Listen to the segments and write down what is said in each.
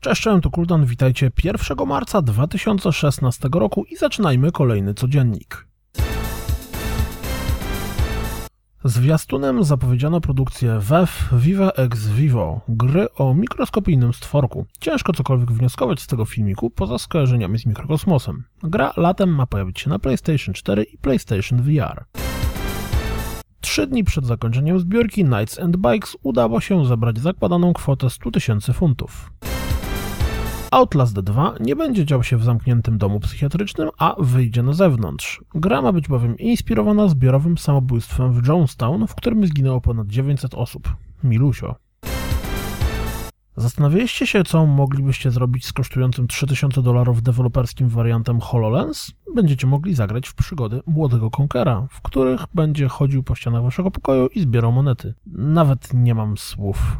Cześć, cześć, to Kuldan, witajcie 1 marca 2016 roku i zaczynajmy kolejny codziennik. Zwiastunem zapowiedziano produkcję WEF Viva Ex Vivo, gry o mikroskopijnym stworku. Ciężko cokolwiek wnioskować z tego filmiku poza skojarzeniami z mikrokosmosem. Gra latem ma pojawić się na PlayStation 4 i PlayStation VR. Trzy dni przed zakończeniem zbiórki Knights and Bikes udało się zebrać zakładaną kwotę 100 tysięcy funtów. Outlast 2 nie będzie dział się w zamkniętym domu psychiatrycznym, a wyjdzie na zewnątrz. Gra ma być bowiem inspirowana zbiorowym samobójstwem w Jonestown, w którym zginęło ponad 900 osób. Milusio. Zastanawialiście się, co moglibyście zrobić z kosztującym 3000 dolarów deweloperskim wariantem HoloLens? Będziecie mogli zagrać w przygody młodego Konkera, w których będzie chodził po ścianach waszego pokoju i zbierał monety. Nawet nie mam słów.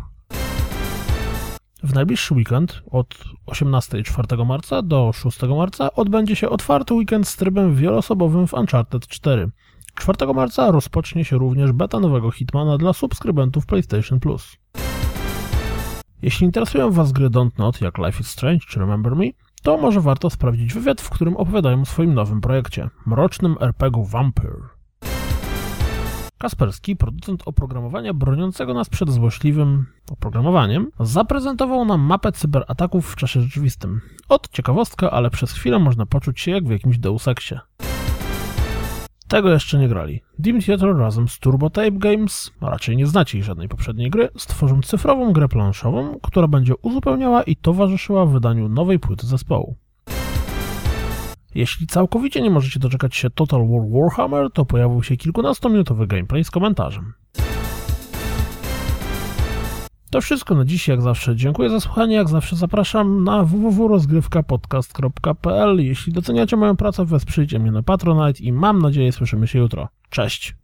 W najbliższy weekend od 18 4 marca do 6 marca odbędzie się otwarty weekend z trybem wieloosobowym w Uncharted 4. 4 marca rozpocznie się również beta nowego Hitmana dla subskrybentów PlayStation Plus. Jeśli interesują Was gry Don't Not jak Life is Strange czy Remember Me, to może warto sprawdzić wywiad, w którym opowiadają o swoim nowym projekcie, mrocznym RPG Vampire. Kasperski, producent oprogramowania broniącego nas przed złośliwym oprogramowaniem, zaprezentował nam mapę cyberataków w czasie rzeczywistym. Od ciekawostka, ale przez chwilę można poczuć się jak w jakimś Deus Exie. Tego jeszcze nie grali. Dim Theater razem z Turbo Tape Games, raczej nie znacie ich żadnej poprzedniej gry, stworzą cyfrową grę planszową, która będzie uzupełniała i towarzyszyła wydaniu nowej płyty zespołu. Jeśli całkowicie nie możecie doczekać się Total War Warhammer, to pojawił się kilkunastominutowy gameplay z komentarzem. To wszystko na dziś, jak zawsze. Dziękuję za słuchanie, jak zawsze zapraszam na www.rozgrywkapodcast.pl. Jeśli doceniacie moją pracę, wesprzyjcie mnie na Patronite i mam nadzieję słyszymy się jutro. Cześć!